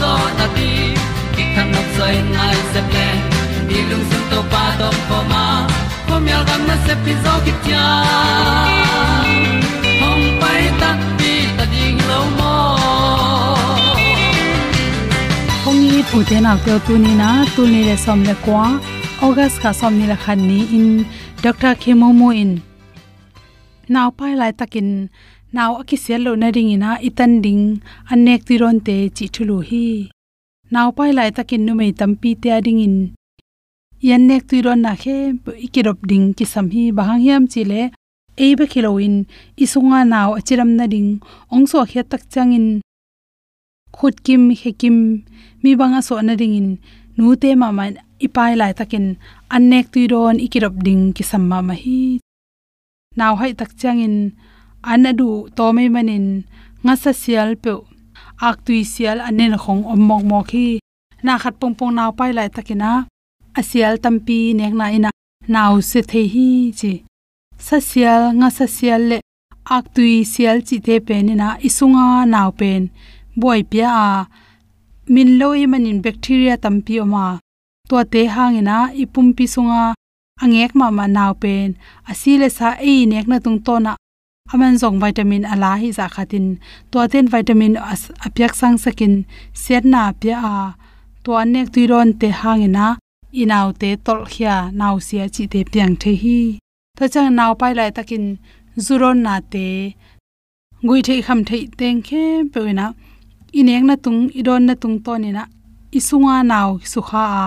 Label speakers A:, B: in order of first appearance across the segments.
A: zo na ti ki kan nok sai nai se ple ni lung sun to pa to pa ma. Ko myal gam na se pi zo ki tia hom pai ta ti ta ding lo mo
B: hong ni pu te na ko tu ni na, tu ni le som le kwa august ka som ni la khan ni in. Dr khemo mo in naw pai lai takin नाउ aki sel lo na ring ina itan ding anek ti ron te chi thulu hi naw pai lai takin nu mei tampi te ading in yan nek tu ron na khe ikirop ding ki sam hi bahang hiam chi le ei be khiloin isunga naw achiram na ding ongso khe tak changin. Khut kim he kim, mi banga so na ding in nu te ma ma ipai lai takin anek tu ron ikirop ding ki samma ma hi naw hai tak changin anadu tome manin nga sa sial pe. Ak tui sial anen khong ommok mok khi na khat pong pong naw pai lai takina. Asial tampi nek na ina. Naw se the hi chi. Sa sial nga sa sial le. Ak tui sial chi te pen na isunga naw pen. Boy pia a. Min loi manin bacteria tampi oma. To te hangina ipum pi sunga angek ma ma naw pen asile sa e nek na tung to na aman zong vitamin ala hi za khatin. To ten vitamin apyak sang sakin. Set na pya a. To anek tuiron te hangena inaw te tol khia. Naw sia chi te piang the hi. Ta chang naw pai lai takin. Zuron na te. Gui thei kham thei teng khe pe na ineng na tung, idon na tung to ni na isunga naw sukha a.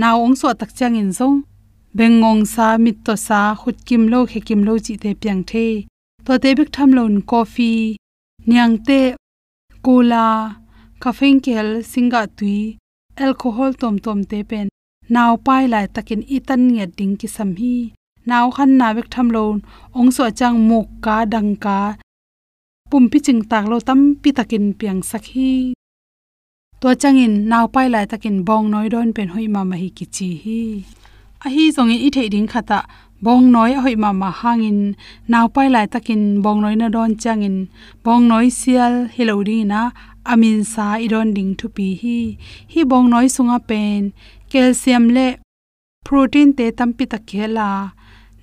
B: Naw ong so tak chang in zong. Bengong sa, mit to sa, khut kim lo, khe kim lo chi te piang the to te bik tham lon coffee nyang te cola, caffeine kel, singa tui, alcohol tom tom te pen naw pai lai takin itan nge ding ki sam hi naw khan na bek tham lo ong so chang muk ka dang ka, pum pi ching tak lo tam pi takin piang sakhi to changin naw pai lai takin bong noi don pen hoi ma ma hi ki chi hi. A hi zong i thei ding khata bong noi hoi ma ma hangin. Naw pai lai takin bong noi na don changin. Bong noi sial hello na amin sa iron ding thu pi hi. Hi bong noi sunga pen. Calcium le protein te tampi ta khela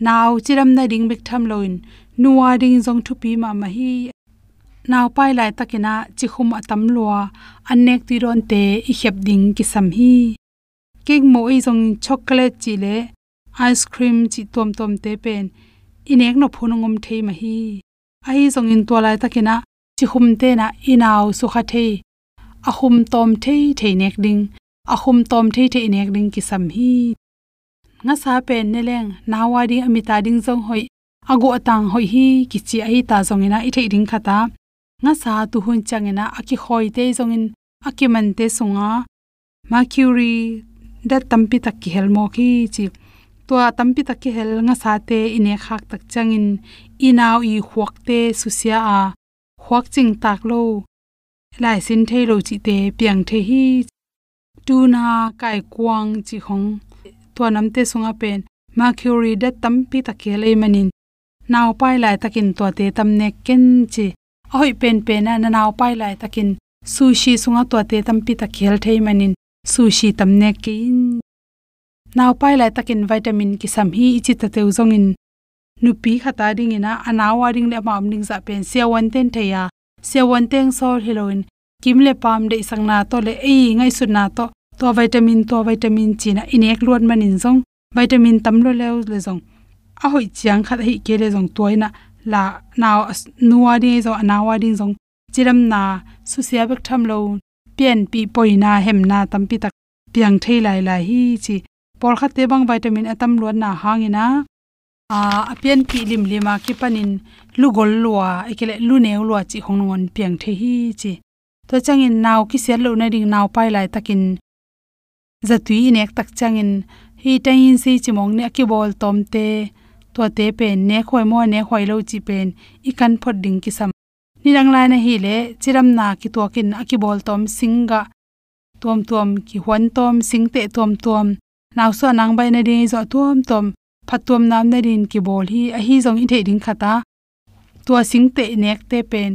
B: naw chiram na ding bik tham loin. Nuwa ding jong thu pi ma ma hi. Naw pai lai takina chi khum atam lua. Anek ti ron te i khep ding ki sam hi. Kek mo i jong chocolate chi le ice cream chi tom tom te pen. Inek no phunungum thei ma hi. Ai zong in to lai takina chi hum te na inaw su kha thei. A hum tom thei thei nek ding. A hum tom thei thei nek ding ki sam hi. Nga sa pen ne leng nawa ding amita ding zong hoi. Ago atang hoi hi ki chi ai ta zong ina i thei ding khata nga sa tu hun changena aki khoi te zong in aki man te sunga mercury da tampi tak ki hel mo ki chi tua tampi tak ki hel nga sa te ine khak tak changin inaw i huak te susia a huak ching tak lo lai sin thei lo chi te piang the hi tu na kai kwang chi khong to nam te sunga pen. Mercury da tampi tak ke le manin. Naw pai lai takin to te tam ne ken chi. Ahoi pen pen na naw pai lai takin sushi sunga to te tampi ta khel thei manin. Sushi tamne ke in naw pai lai takin vitamin ki sam hi ichi ta teu zong in nupi khata ding ina anawa ding le mam ning za pen. Sia wan ten theya sia wan teng sol heroin kim le pam de sang na to le ei ngai su na to. To vitamin to vitamin china. Inek luan manin zong. Vitamin tam lo le le zong. A hoi chiang khat hi ke le zong toina la naw nuwa di zo anawa ding zong. Chiram na, su sia bek tham lo. Pian pi poina hem na tam pi tak. Piang thei lai lai hi chi por kha te bang vitamin atam luan na hangina. A apian ki lim lima ki panin lu gol lua, ekele lu neu lua chi hongon piang the hi chi. To changin naw ki sel lo na ding naw pai lai takin zatui nek tak changin hi tain si chimong ne ki bol tom te to te pen ne khoi mo ne khoi lo chi pen, ikan phot ding ki sam. Ni rang lai na hi le, chiram na ki to kin aki bol tom singa tom tom ki hwan tom, sing te tom tom naw so nang bai na de zo tom tom. Phatom nam na rin ki bol hi. A hi zong i the ding khata. To sing te nek te pen.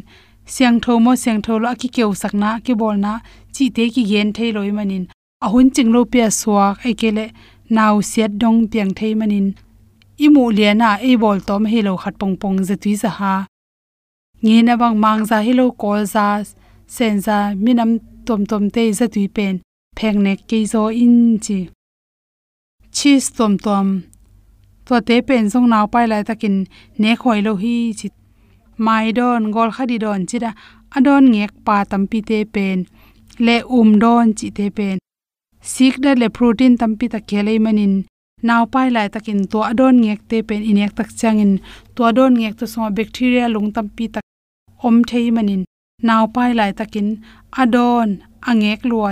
B: Siang tho mo siang tho lo ki keu sakna ki bol na. Chi te ki gen thei loi manin. Ahun ching lo pia suak, ai kele naw siat dong piang thei manin. Imu liana e bol tom hi lo khat pong pong za tui za ha. Nge na bang mang za hi lo kol za, sen za minam tom tom te za tui pen. Pheng ne ke zo in chi cheese tom tom. To te pen song naw pai lai takin ne khoi lo hi chi mai don gol khadi don chida adon ngek pa tampi te pen. Le um don chi te pen. Sik da le protein tampi ta khelei manin naw pai lai takin to adon ngek te pen inek tak changin. To adon ngek to so bacteria lung tampi tak om thei manin naw pai lai takin adon angek lua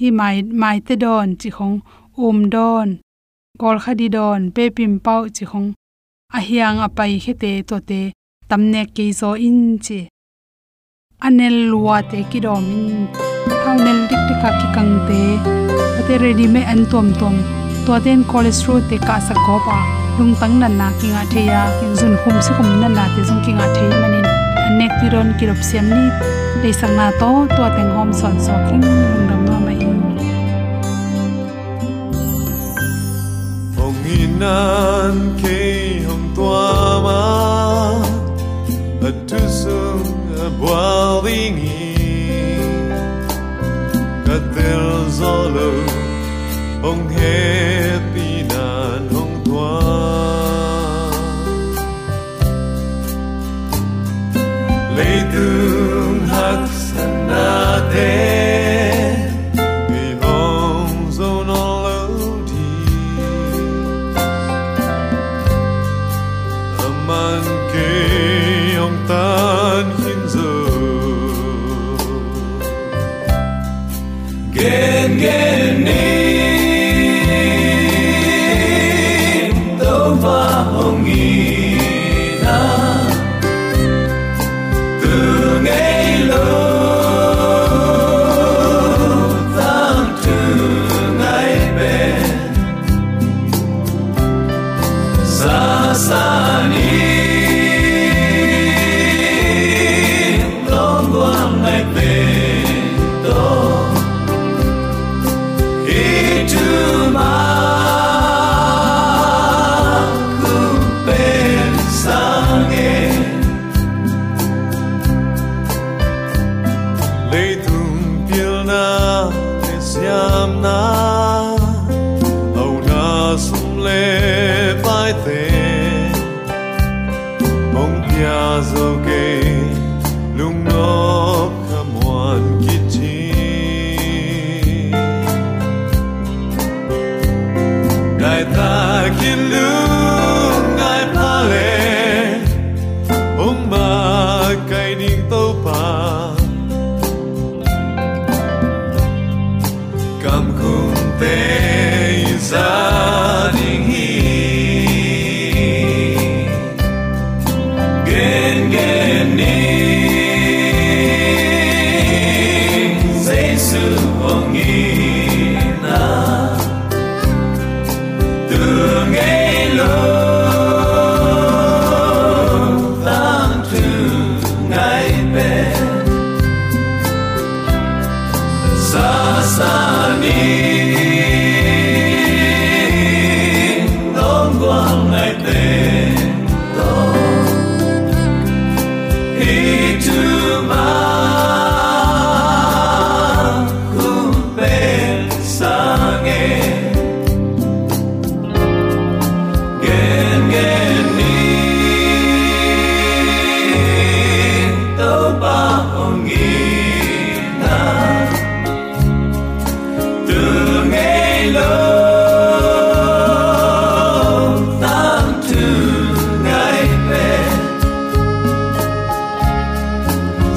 B: hi mai mai te don chi khong. Um don kol kha di don pe pim pau chi khong a hiang a pai khe te to te tamne ke zo in chi anel lua te ki dom in, haunel dik dik ki kang te. Ate ready me an tom tom. To ten cholesterol te ka sa ko pa lung tang nan na ki nga the ya kin jun khum si khum nan na te zung ki nga the manin anek ti ron ki rop siam ni. Le sang na to to teng hom son so king. Lung dam ma mai.
C: Hong inan ke hong tua ma boalingi katel zolo ong hết.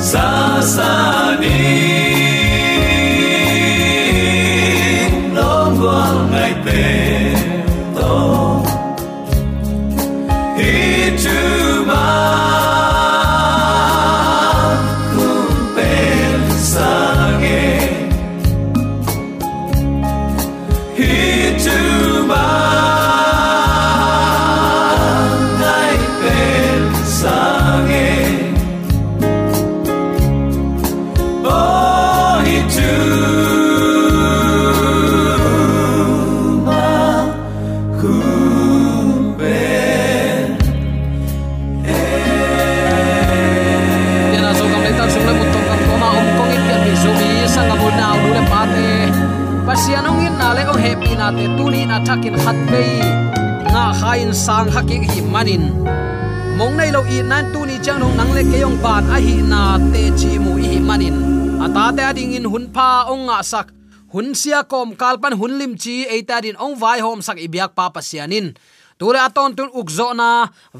C: 洒洒的
D: sang haki hi manin mong nei lo i nan tu ni chang nong nang le ke yong ban a hi na te chi mu hi manin ata à, te ading in hun pha ong nga sak hun sia kom kalpan hun lim chi e ta din ong vai hom sak i biak pa pasianin tura aton tun ukzo na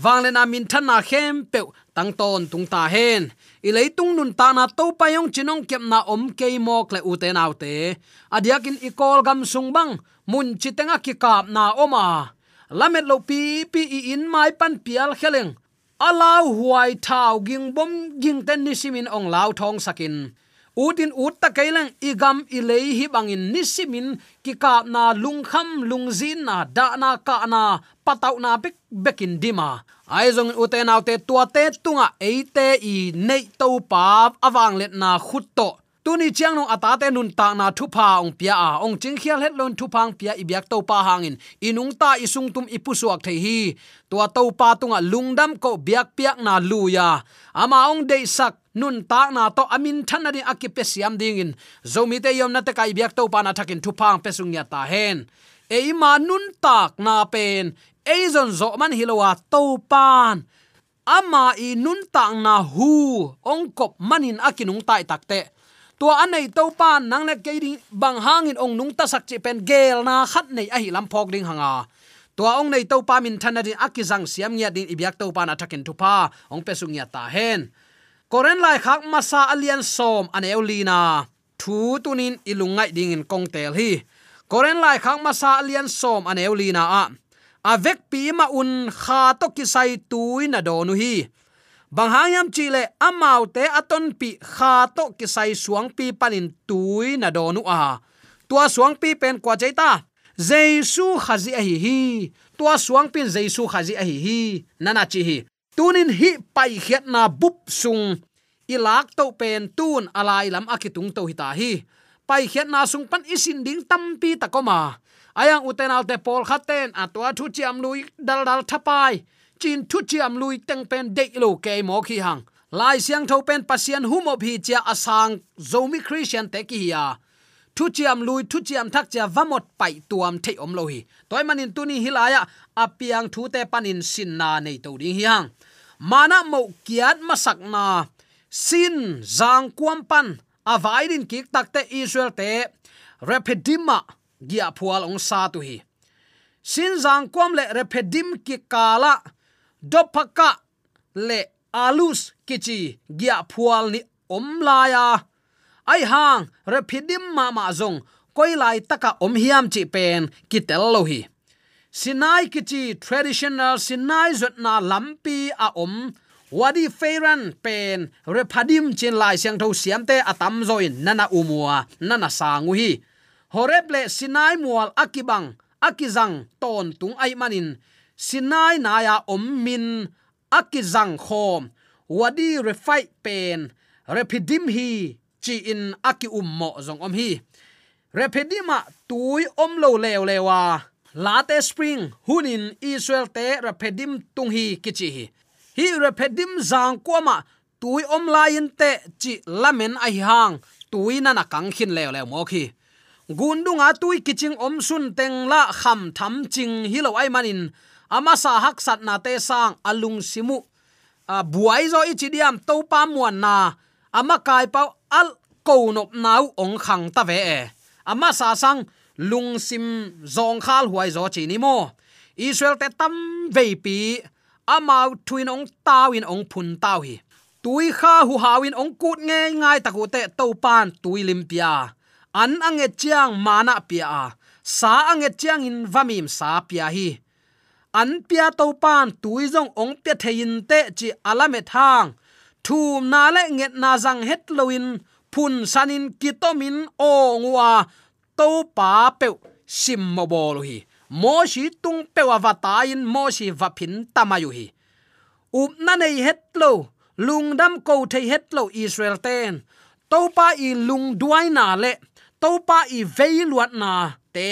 D: wangle na min than na khem pe tang ton tung ta hen. I lei tung nun ta na to pa yong chinong kep na om ke mok le u te nau te. Adiakin i kol gam sung bang mun chitenga ki kap na oma. Lamet lo pi pi i in mai pan pial kheleng. Alau huai thau ging bom ging ten ni simin ong lau thong sakin. Utin ut ta kailang igam ilei hi bangin nisimin ki kap na lungkham lungzin na da na ka na patau na bek, bekin dima. Ai uten autte tuate tua tunga eite i nei to pa awang let na khut to tuni chiang nong ata te nun ta na thu pa ong pia a. Ong ching khial het lon thu phang pia ibyak to pa hangin. Inung ta isung tum ipusuak the hi. Tua to pa tunga lungdam ko biak piak na luya ama ong de sak nun ta na to amin than na akipe siam ding in zomi te yom na te kai biak to pa na thakin thu phang pesung ya ta hen. E ma nun tak na pen. E zon zo man hilowa to pan ama i nun tak na hu. Ong kop manin akinung tai takte tua anei to pan nang le ke ding bang hangin ong nung ta sak chi pen gel na khat nei a hi lam phok ding hanga. Tua ong nei to pa min thana din akizang siam nya din ibyak to pa na thakin tu pa. Ong pesung nya ta hen. Koren lai khak masa alian som an eulina thu tunin ilungai ding in kong tel hi. Koren lai khak masa alian som an eulina a. Avek pi ma un kha to kisai tuin tuina do hi bang hayam chile amau te aton pi kha to ki sai suang pi panin tui na do nu a. Tua suang pi pen kwa chaita jesu khazi a hi hi. Tua suang pin jesu khazi a hi hi. Nana chi hi. Tunin hi pai khiat na bup sung. Ilak to pen tun alai lam akitung to hita hi. Pai khiat na sung pan isin ding tampi takoma ayang uten alte pol khaten atwa thu chiam lui dal dal thapai chin thu chiam lui teng pen de lo ke mo khi hang. Lai siang tho pen pasien humo phi cha asang zomi christian te ki ya. Thu chiam lui, thu chiam thak cha vamot pai tuam the om lo hi. Toy manin tuni hilaya apiang thu te panin sin na nei to ding hi hang. Mana mo kiat masak na. Sin zang kuam pan avaidin kik takte israel te repedima gia phual ong sa tu hi. Sin zang kuam le repedim ki kala dopaka le alus kichi gya phual ni om laya ai hang repidim ma ma zong, koi lai taka om hiam chi pen kitel lo hi. Sinai kichi traditional sinai zot na lampi a om. Wadi feiran pen repadim chin lai siang tho siam te atam zoin nana umua, nana sangu hi. Horep le sinai mual akibang, akizang ton tung ai manin. Sinai na ya om min akizang khom wadi refai pen repidim hi chi in aki ummo zong om hi repedima tui om lo lew lewa late spring hunin israel te repedim tung hi kichi hi hi repedim zang kwama tui om lain te chi lamen a hi hang tui na na kang khin lew lew mo khi gundunga tui kiching om sun teng la kham tham ching hi lo ai manin ama sa hak sat na te sang alung simu. A, buai zo ichi diam to pa muan na. Ama kai pau al ko nop nau ong khang ta ve e. Ama sa sang lung sim zong khal huai zo chi ni mo. Israel te tam ve pi. Amau twin ong tawin ong phun taw hi. Tui kha hu hawin ong kut nge ngai taku te to pan tui limpia an ange chiang mana pia. Sa ange chiang in vamim sa pia hi an pia to pan tuizong ong pia thein te chi alame thang. Thum na le nget na zang het loin phun sanin kitomin o ngwa to pa pe sim mo bol hi. Mo shi tung pe wa vata in. Mo shi va phin tamayu hi. Up na nei het lo. Lungdam ko the het lo israel ten to pa i lung duai na le. To pa i vei luat na te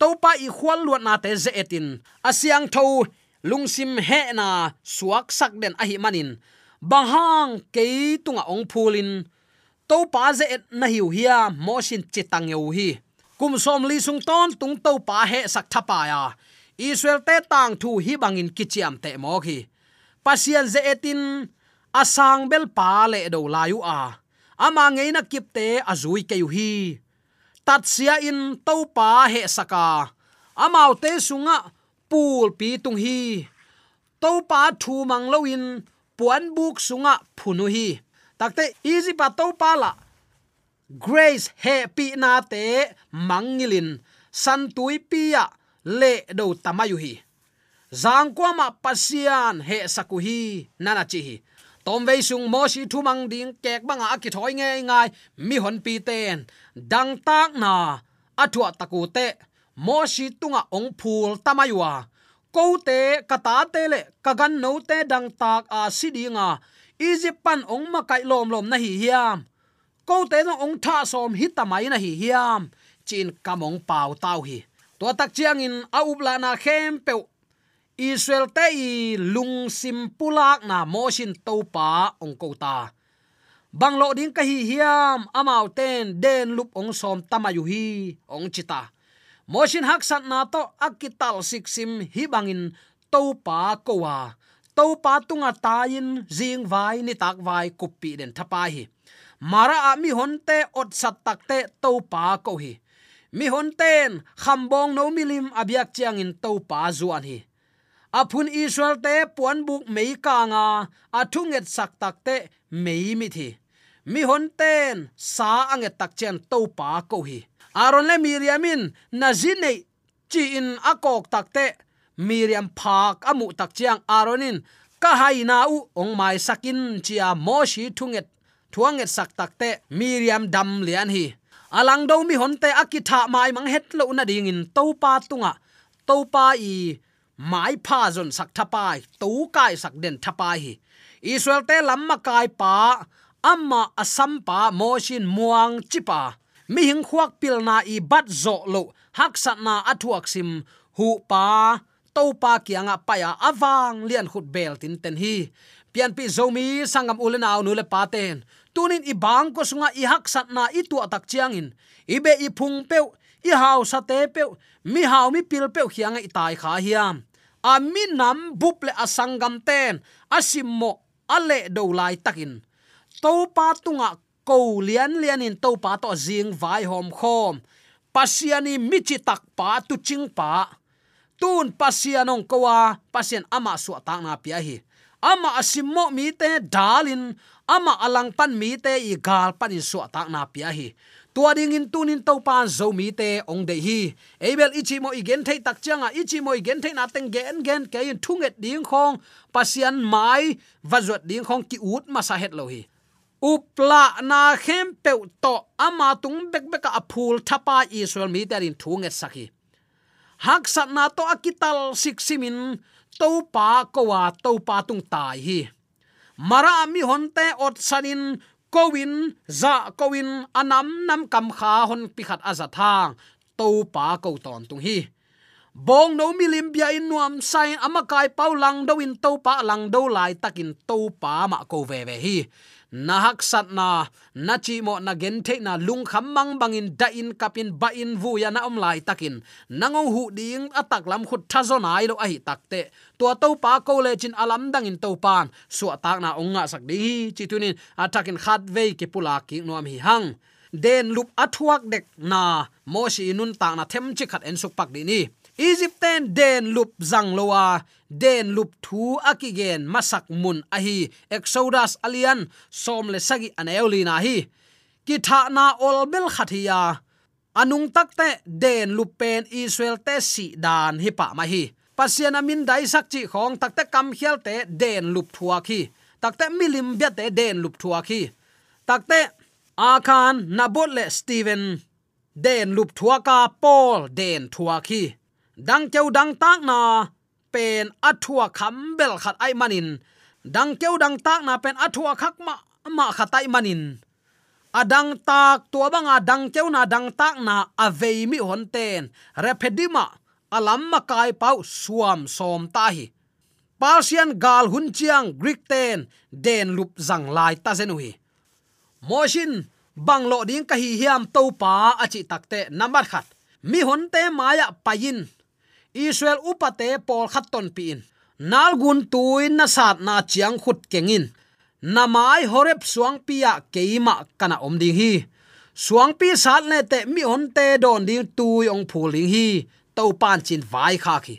D: topa i khwal luat na te ze etin. Asiang tho, lungsim he na suak sak den a hi manin. Bahang ke tunga ong phulin. Topa ze et na hiu hia, mo sin chitang yo hi. Kum som li sung ton tung topa he sak thapa ya. Israel te tang thu hi bangin kichiam te mo khi. Pasian ze etin, asang bel pa le do layu a. Ama ngei na kip azui ke hi tatsia in topa he saka. Amau te sunga pul pi tung hi. Topa thu mang lo in, puan buk sunga phunu hi. Takte easy pa topa la. Grace happy na te mangilin san tui pia le do tamayu hi. Zang kwa ma pasian he sakuhi nana chi hi tom ve sung mo si thu mang ding kek banga ki thoi nge ngai. Mi hon pi ten. Dang tak na. Athua taku te. Mo si tunga ong phul tamaywa ko te kata te le kagan no te dang tak a sidinga egypt pan ong ma kai lom lom na hi hiam. Ko te no ong tha som hi tamai na hi hiam. Chin kamong pau tau hi. To tak chiang in a upla na khem pe israel te i lung sim pulak na motion to pa ong ko ta bang lo ding ka hi hiam amau ten den lup ong som tamayu hi ong chita. Motion hak sat na to akital siksim hi bangin to pa ko wa to pa tunga tayin jing vai ni tak vai kupi den thapa hi. Mara mi honte ot sat takte to pa ko hi. Mi honten khambong no milim abyak chiang in to pa zuan hi aphun israel te puan buk mei ka nga, athunget sak takte mei mi thi. Mi honten sa ange tak chen to pa ko hi. Aron le miriamin nazine chi in akok takte miriam phak amu tak chiang aronin ka hai na u ong mai sakin chia moshi thunget, thuanget sak takte miriam dam lian hi. Alang do mi honte akitha mai mang het lo na ding in to pa tunga, to pa i mai pha zon sak thapai tu kai sak den thapai hi israel te lamma kai pa amma asam à pa moshin muang chipa mi hing khuak pil na i bat zo lo hak sat na à athuak sim hu pa to pa kianga à paya awang lian khut bel tin ten hi pian pi zomi sangam ulen aw nu le paten tunin i bang ko sunga i hak sat na i tu atak chiang in. I i phung pe i haw sa te pe mi haw mi pil pe khianga i tai kha hiam ami nam buple asangam ten. Asimmo ale do lai takin. To pa tunga ko lian lian in to pa to jing vai hom khom. Pasiani michi tak pa, tu ching pa. Tun pasianong kowa, pasien ama su ta na pia hi. Ama asimmo mi te dalin, ama alang pan mi te i gal pan in su ta na pia hi tua ding in tunin to pan zo mi te ong de hi. Abel, ichi mo igen thei tak changa ichi mo igen thei na teng gen gen ke in thunget ding khong. Pasian mai vazot ding khong ki ut ma sa het lo hi. Upla na khem pe to ama tung bek bek a phul thapa israel mi terin thunget saki hak sat na to akital siksimin to pa ko wa to pa tung tai hi. Mara mi honte ot sanin kowin za kowin, anam, nam kam kha, hon pikhat aza thang to pa ko ton tung hi. Bong no milim bia in nuam sai amakai paulang do in to pa lang do lai takin to pa ma ko ve ve hi nahak sat na na chi mo na gen the na lung kham mang bangin da in kapin ba in vu ya na om lai takin. Nangong hu ding atak lam khut tha zo nai lo ai takte tua to pa ko le chin alam dang in to pan. Su atak na onga sak di chi tunin atakin khat ve ke pula ki nuam hi hang. Den lup athuak dek na, mo si nun ta na them chi khat en suk pak di ni. Egypten den lup zang lowa den lup thu akigen masak mun ahi. Exodus alian som le sagi aneolina hi. Ki tha na ol bel khathia anung takte den lupen israel te si dan hi pa ma hi. Pasian amin dai sak chi khong takte kam khial te den lup thua khi. Takte milim bia te den lup thua khi. Takte akhan nabot le steven den lup thua ka paul den thua khi. Dang cheu dang tak na pen athua kham bel khat ai manin dang keu dang tak na pen athua khak ma ma khatai manin adang tak tua banga dang keu na dang tak na avei mi hon ten repedima alam ma kai pau suam som ta hi Persian gal hun chiang Greek ten den lup zang lai ta zenu hi moshin banglo ding ka hi hiam to pa achi takte number khat mi hon te maya payin israel upate pol khaton pin nalgun tuin na sat na chiang khut kengin. Namai horep suang pia keima kana om ding hi. Suang pi sat le te mi on te don ding tu ong phuling hi. To pan chin vai kha khi.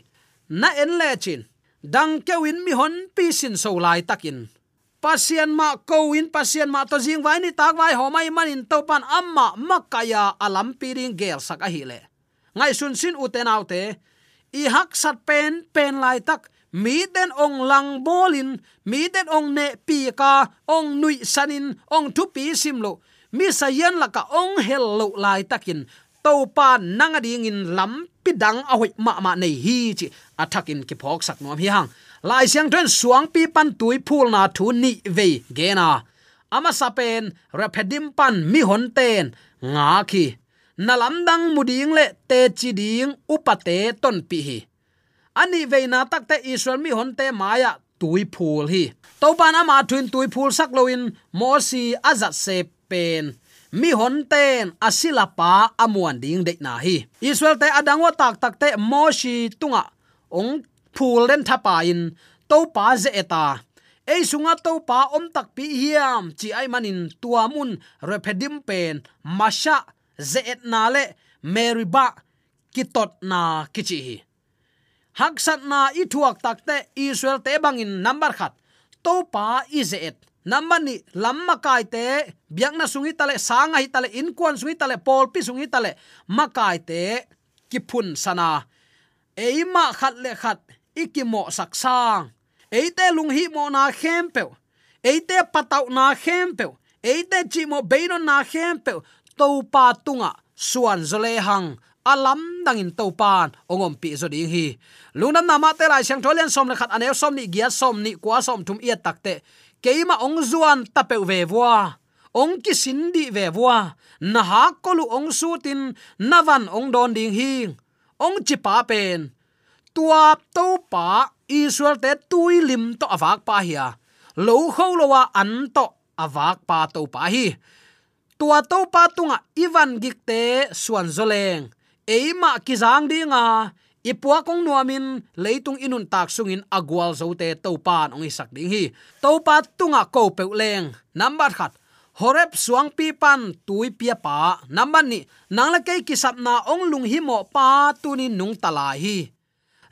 D: Na en le chin. Dang kewin mi hon pi sin so lai takin. Pasien ma ko in pasien ma to jing vai ni tak vai ho mai manin to pan amma makaya alam piring gel sak a hi le. Ngai sun sin uten autte i hak sat pen pen lai tak. Mi den ong lang bolin, mi den ong ne pi ka, ong nui sanin, ong thu pi sim lo. Mi sa yan la ka ong hel lo lai takin. To pa nang ading in lam pi dang a hoi ma ma nei hi chi. Athakin ki phok sak nom hi hang. Lai siang tren suang pi pan tui phul na thu ni ve ge na. Ama sapen rapedim pan mi hon ten. Nga khi nalam dang muding le te chi ding upate ton pi hi. Ani veina takte israel mi honte maya tui phul hi. To ban ama thuin tui phul sak loin Mosi azat se pen. Mi hon ten asila pa amuan ding de na hi. Israel te adangwa tak tak te Mosi tunga. Ong phul len thapa in to pa ze eta. Ei sunga to pa om tak pi hiam, chi ai manin tuamun rephedim pen masha ze na le meriba kitot na kichi hi. Haksat na i thuak takte israel te bangin number khat. To pa i Zeet number ni lamma kai te, biak na sungi tale sanga hi tale, in kwan sungi tale pol pi sungi tale makai te kiphun sana eima khat le khat ikimo saksang eite lung hi mo na khempe eite patau na khempe eite chimo beino na khempe to pa tunga suan zole hang alam dangin to pan ongom pi zo ding hi. Luna nama te lai sang tholen som le khat ane som ni gia som ni kwa som thum ia takte keima ong zuan tape ve wa ong ki sindi ve wa na ha kolu ong su tin, navan ong don ding hi. Ong chi pa pen. Tua to pa israel te tui lim to awak pa hiya lo kho lowa an to awak pa to pa hi tua to pa tunga ivan gikte suan zoleng eima kizang dinga ipua kong nuamin leitung inun tak sungin agwal zote to pan ong isak ding hi to pa tunga ko peuleng number khat. Horep suang pi pan tui pia pa number ni. Nangla kei kisap na ong lung hi mo pa tuni nung tala hi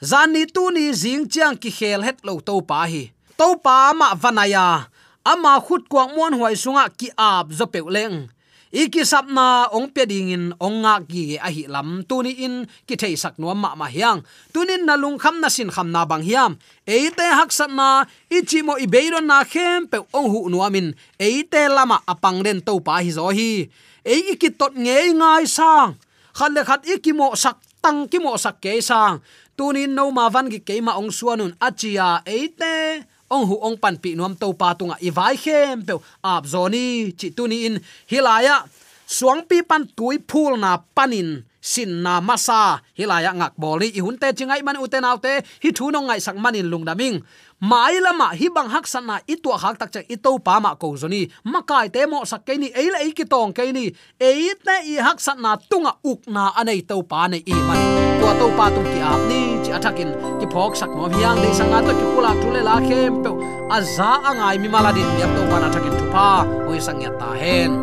D: zani tu ni jing chiang ki khel het lo to pa hi to pa ma vanaya. Ama khut kwang mon huai sunga ki ap zo peuleng iki sapna ong pe ding in ong nga gi a hi lam. Tu ni in ki thei sak no ma ma hiang. Tunin na lung kham na sin kham na bang hiam. Eite hak sapna ichi mo i beiron na khem pe ong hu no amin eite lama apang den to pa hi zo hi. Ei iki tot nge ngai sang. Khan le khat iki mo sak tang ki mo sak ke sang. Tunin no ma van gi keima ong suanun achia eite ong hu ong pan pi nuam to pa tunga. I vai khem pe ap zoni, chi tuni in. Hilaya suang pi pan tui phul na panin sin na masa hilaya ngak boli i hunte chingai man uten autte hi thu no ngai sak manin lungdaming mai lama hi bang hak na i tu hak tak cha i to pa ma ko zoni makai te mo sak ke ni. Ei le ki tong ke ni. Ei te i hak sana tunga uk na anei to pa nei i man to to pa tung ki ap ni. Chi athakin ki phok sak no hiang. Dei sanga to ki pula tu le la khem pe. Aza angai mi maladin mi to pa na thakin tu pa. Oi sang ya ta hen.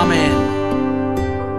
D: Amen.